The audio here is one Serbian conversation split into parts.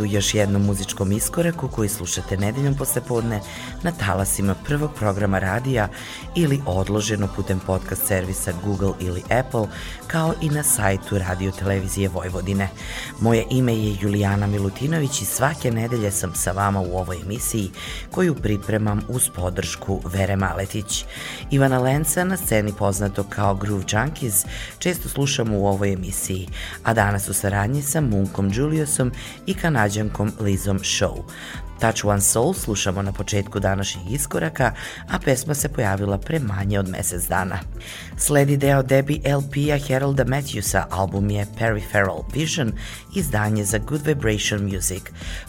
U još jednom muzičkom iskoraku koji slušate nedeljom poslepodne na talasima prvog programa radija ili odloženo putem podcast servisa Google ili Apple, kao i na sajtu Radio Televizije Vojvodine. Moje ime je Julijana Milutinović i svake nedelje sam sa vama u ovoj emisiji koju pripremam uz podršku Vere Maletić. Ivana Lenca na sceni poznato kao Groove Junkies često slušamo u ovoj emisiji, a danas u saradnji sa Munkom Julius Juliusom i kanadjankom Lizom Show. Touch One Soul slušamo na početku današnjeg iskoraka, a pesma se pojavila pre manje od mesec dana. Sledi deo Debbie LP-a Harolda Matthewsa, album je Peripheral Vision, izdanje za Good Vibration Music.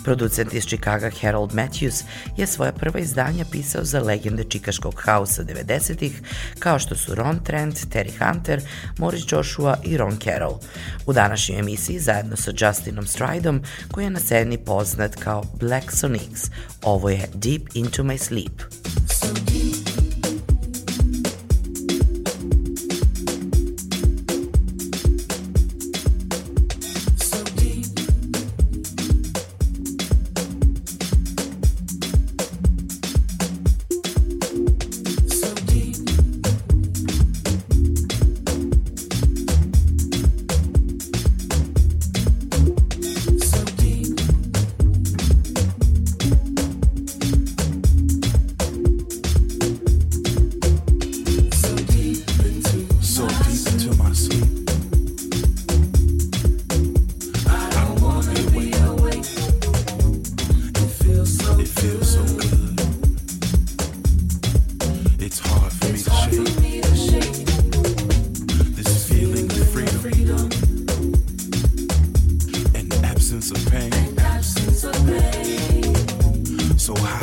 Producent iz Chicago Harold Matthews je svoja prva izdanja pisao za legende čikaškog hausa 90-ih, kao što su Ron Trent, Terry Hunter, Morris Joshua i Ron Carroll. U današnjoj emisiji zajedno sa Justinom Stridom, koji je na sceni poznat kao Black Sonic Mix. Ovo je Deep Into My Sleep. So so high.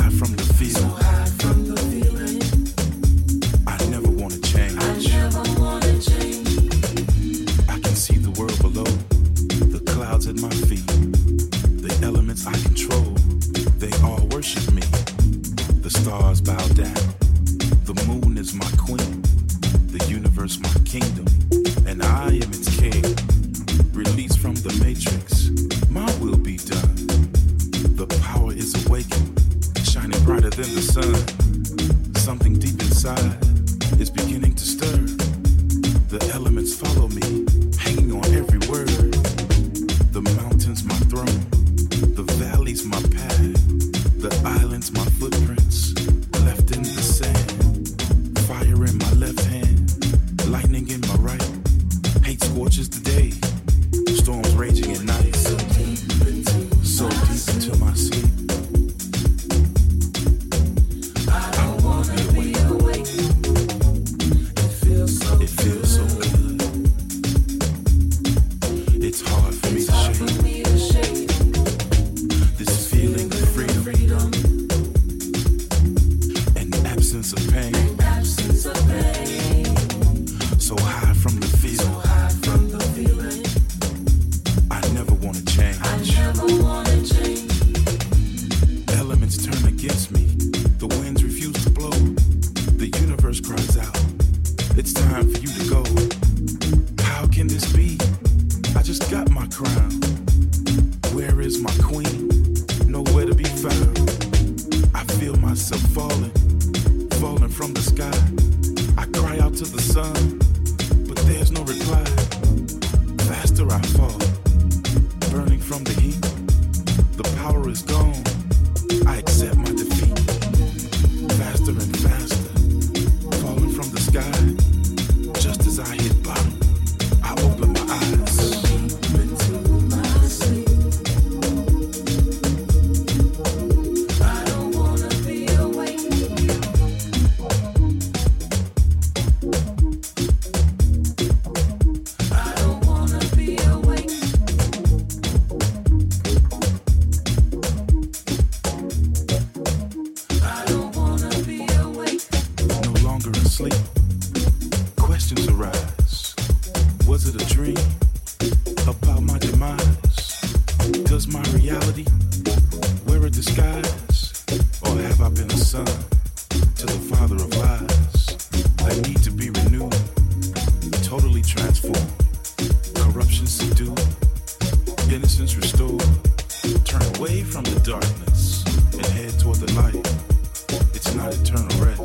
how to turn around.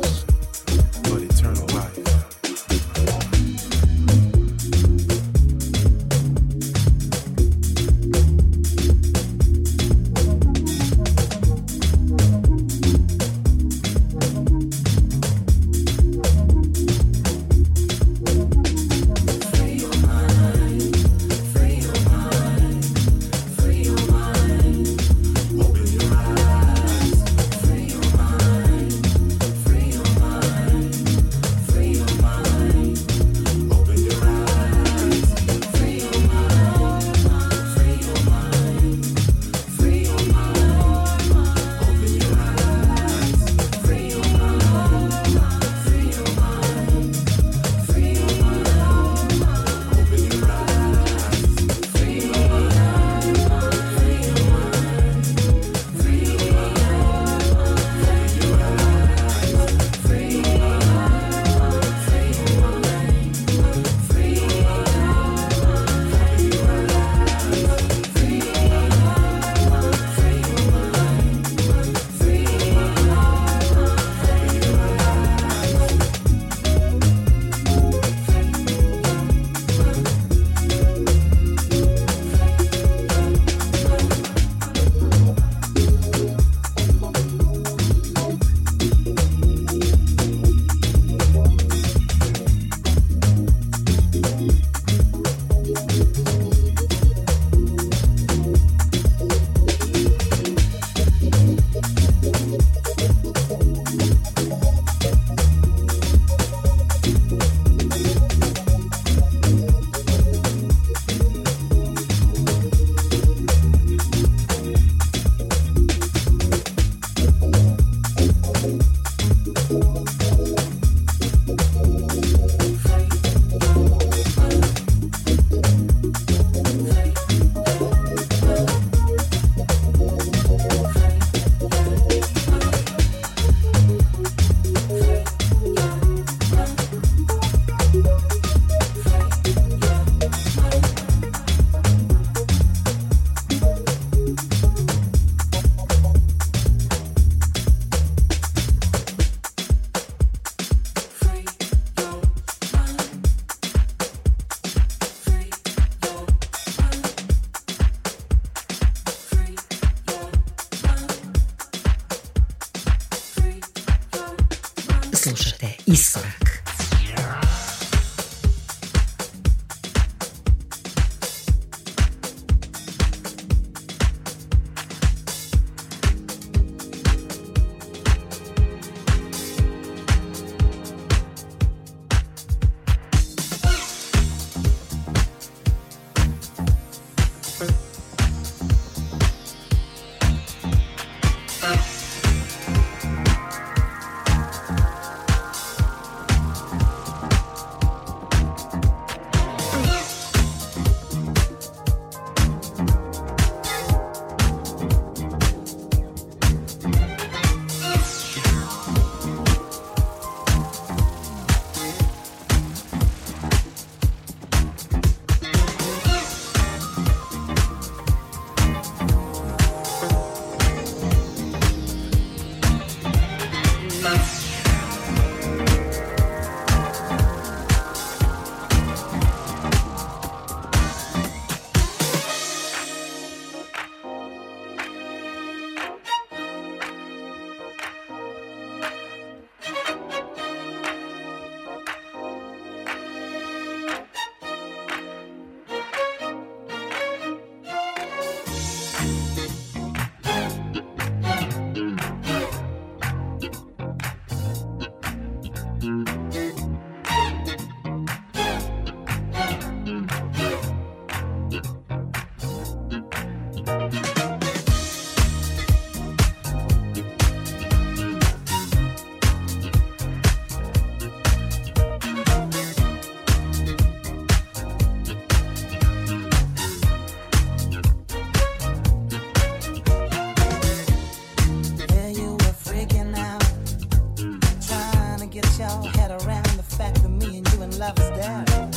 love's death.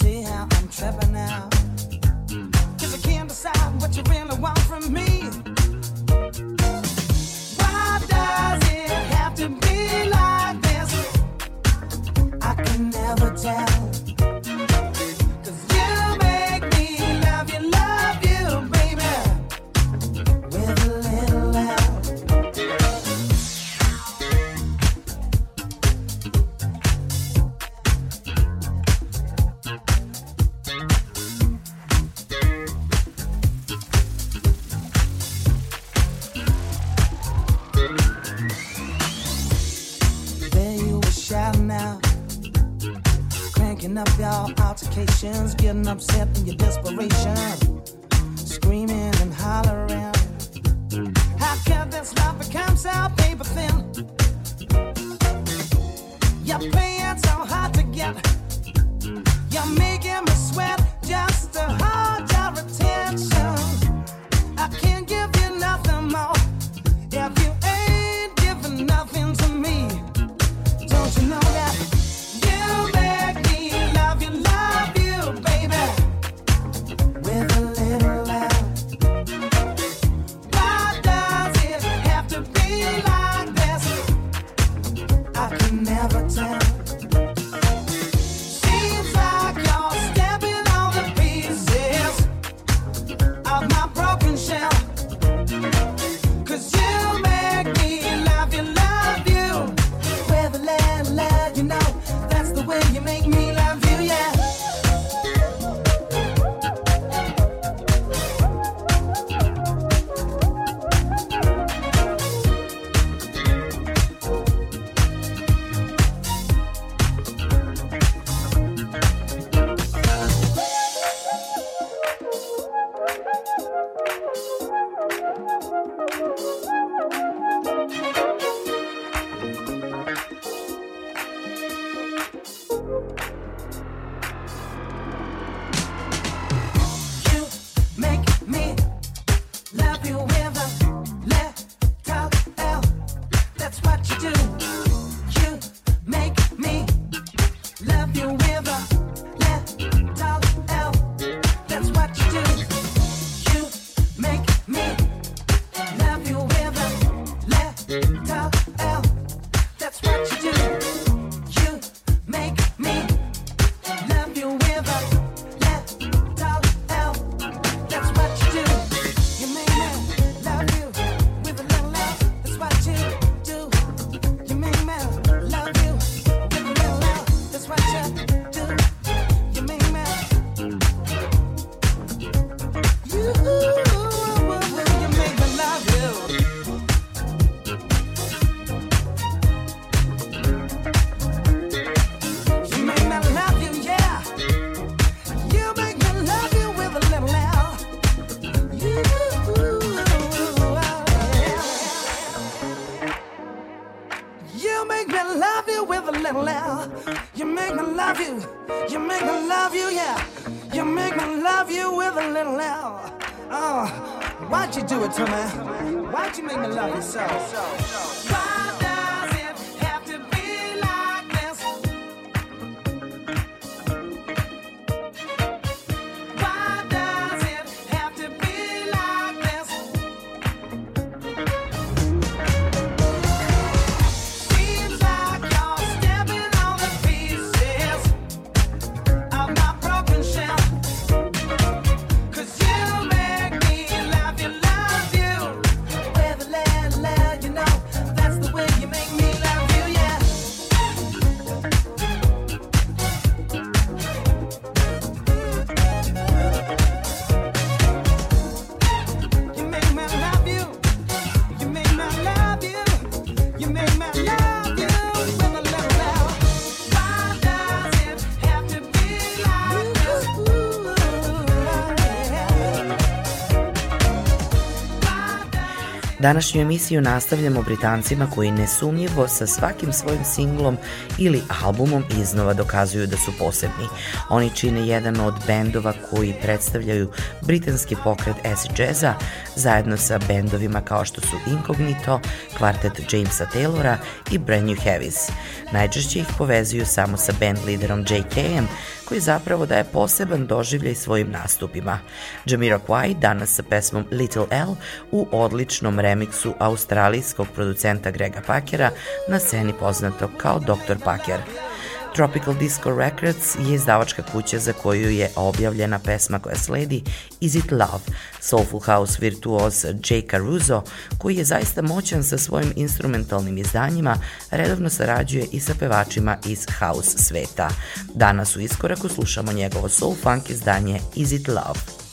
See how I'm tripping now. Cause I can't decide what you really want from me. Why does it have to be like this? I can never tell. Današnju emisiju nastavljamo Britancima koji nesumnjivo sa svakim svojim singlom ili albumom iznova dokazuju da su posebni. Oni čine jedan od bendova koji predstavljaju britanski pokret acid jazza zajedno sa bendovima kao što su Incognito, kvartet Jamesa Taylora i Brand New Heavies. Najčešće ih povezuju samo sa band liderom J.K.M koji zapravo daje poseban doživljaj svojim nastupima. Jamiroquai danas sa pesmom Little L u odličnom remiksu australijskog producenta Grega Pakera na sceni poznatog kao Dr. Paker – Tropical Disco Records je izdavačka kuća za koju je objavljena pesma koja sledi Is It Love, Soulful House virtuos Jay Caruso, koji je zaista moćan sa svojim instrumentalnim izdanjima, redovno sarađuje i sa pevačima iz house sveta. Danas u iskoraku slušamo njegovo soul funk izdanje Is It Love.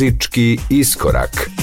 muzyczki i skorak.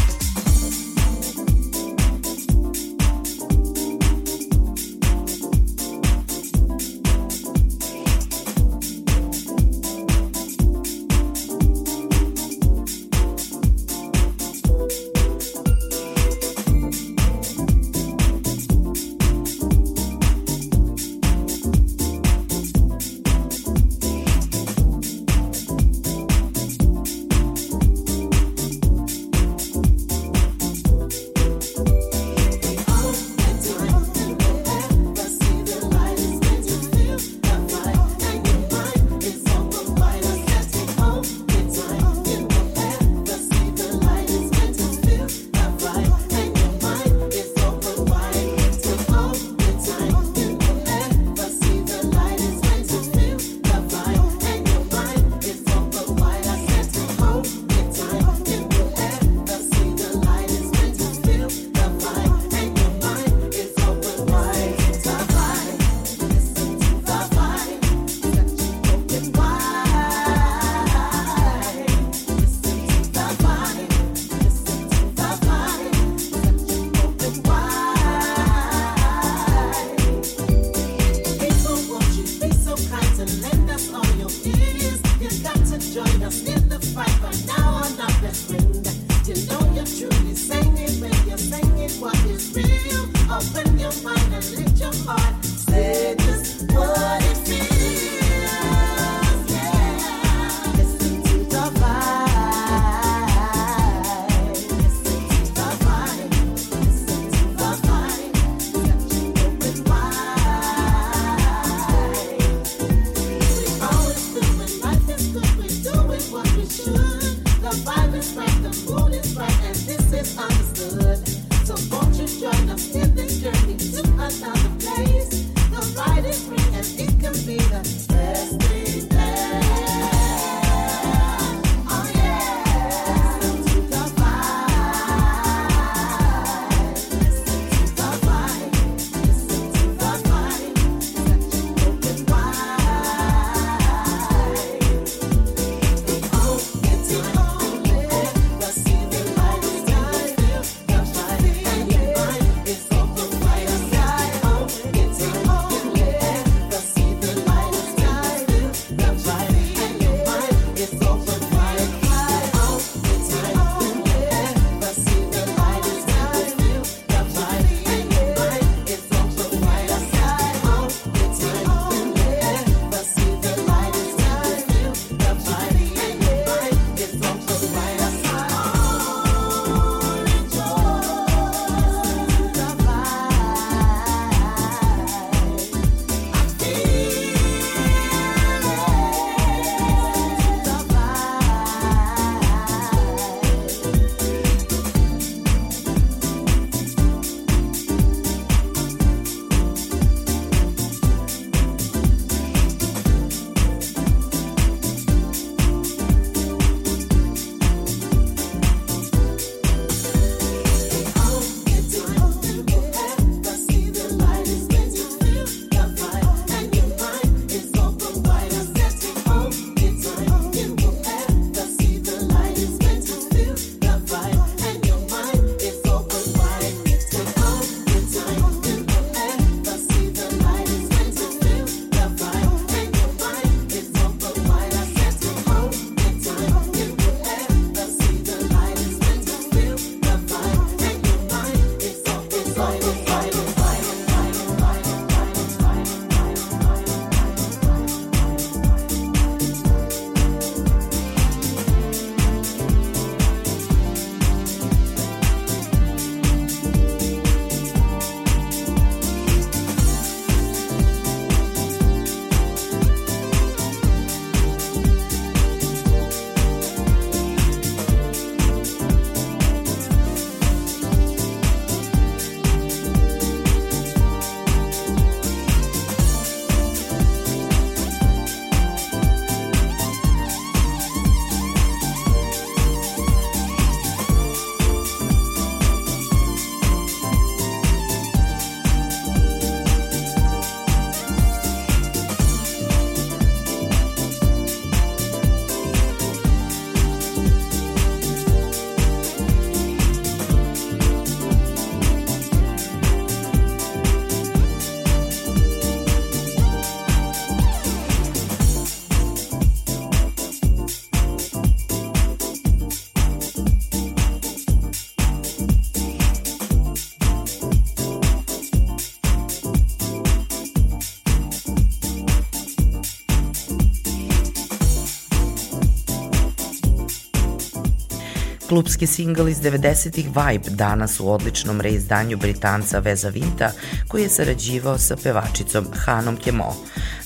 Klubski singl iz 90-ih Vibe danas u odličnom reizdanju Britanca Veza Vinta koji je sarađivao sa pevačicom Hanom Kemo.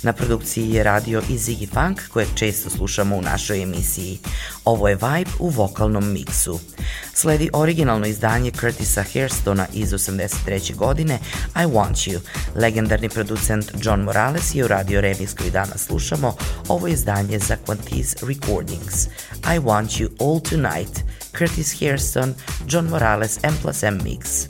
Na produkciji je radio i Ziggy Funk kojeg često slušamo u našoj emisiji. Ovo je Vibe u vokalnom miksu. Sledi originalno izdanje Curtisa Hairstona iz 83. godine I Want You. Legendarni producent John Morales je uradio remix koji danas slušamo. Ovo je izdanje za Quantiz Recordings. I Want You All Tonight, Curtis Hairston, John Morales M plus M mix.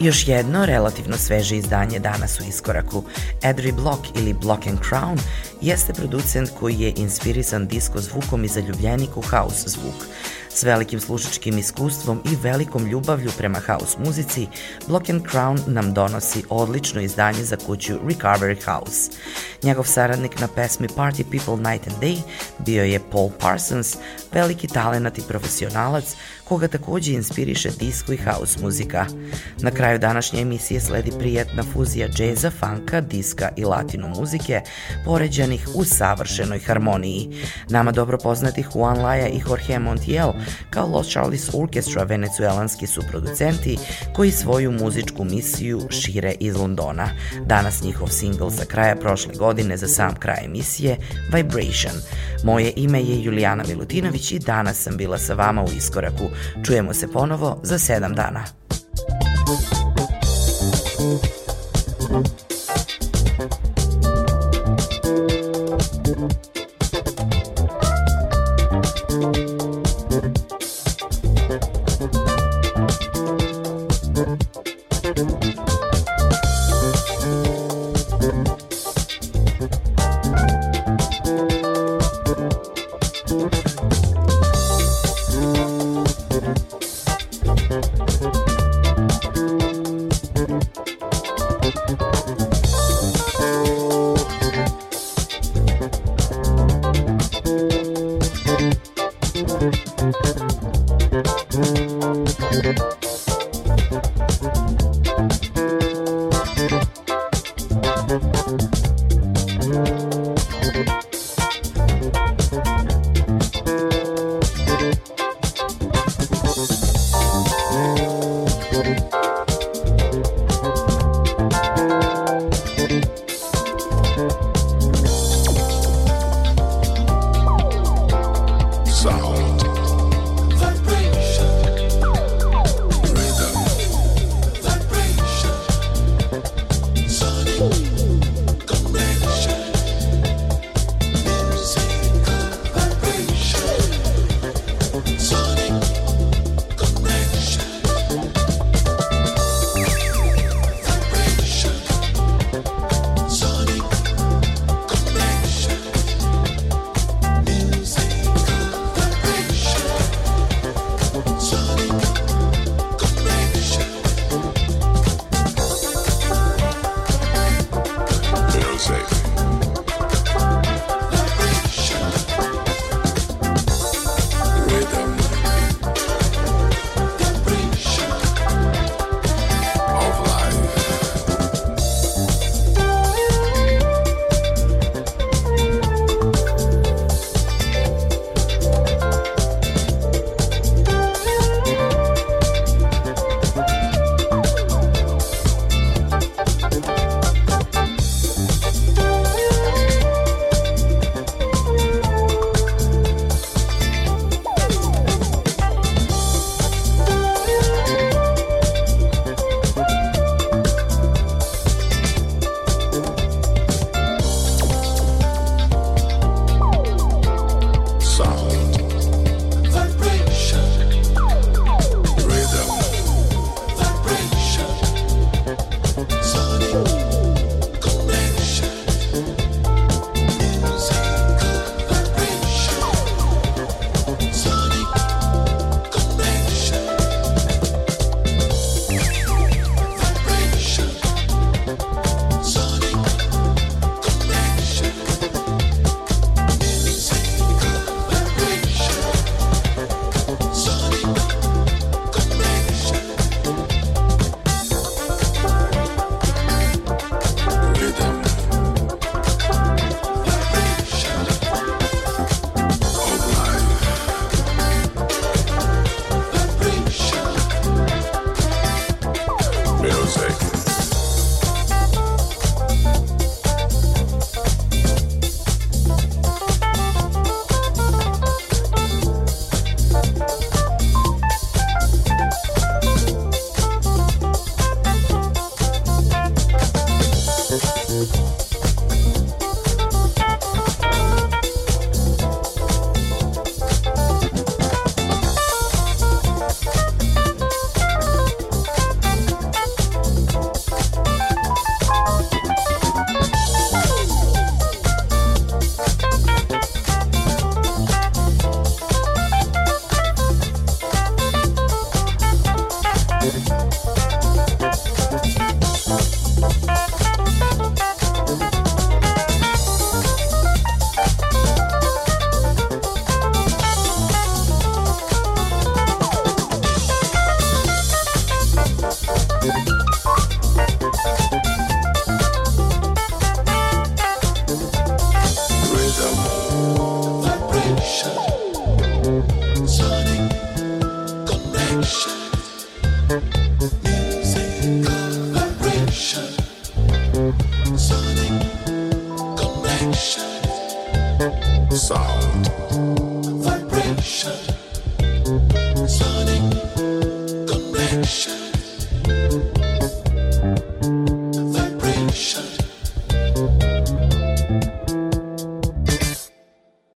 Još jedno relativno sveže izdanje danas u iskoraku. Adri Block ili Block and Crown jeste producent koji je inspirisan disko zvukom i zaljubljenik u house zvuk. S velikim slušačkim iskustvom i velikom ljubavlju prema house muzici, Block and Crown nam donosi odlično izdanje za kuću Recovery House. Njegov saradnik na pesmi Party People Night and Day bio je Paul Parsons, veliki talenat i profesionalac koga takođe inspiriše disco i house muzika. Na kraju današnje emisije sledi prijatna fuzija džeza, funka, diska i latino muzike, poređanih u savršenoj harmoniji. Nama dobro poznati Juan Laja i Jorge Montiel kao Los Charles Orchestra venecuelanski su producenti koji svoju muzičku misiju šire iz Londona. Danas njihov singl sa kraja prošle godine za sam kraj emisije Vibration. Moje ime je Julijana Milutinović i danas sam bila sa vama u iskoraku. Čujemo se ponovo za sedam dana. Thank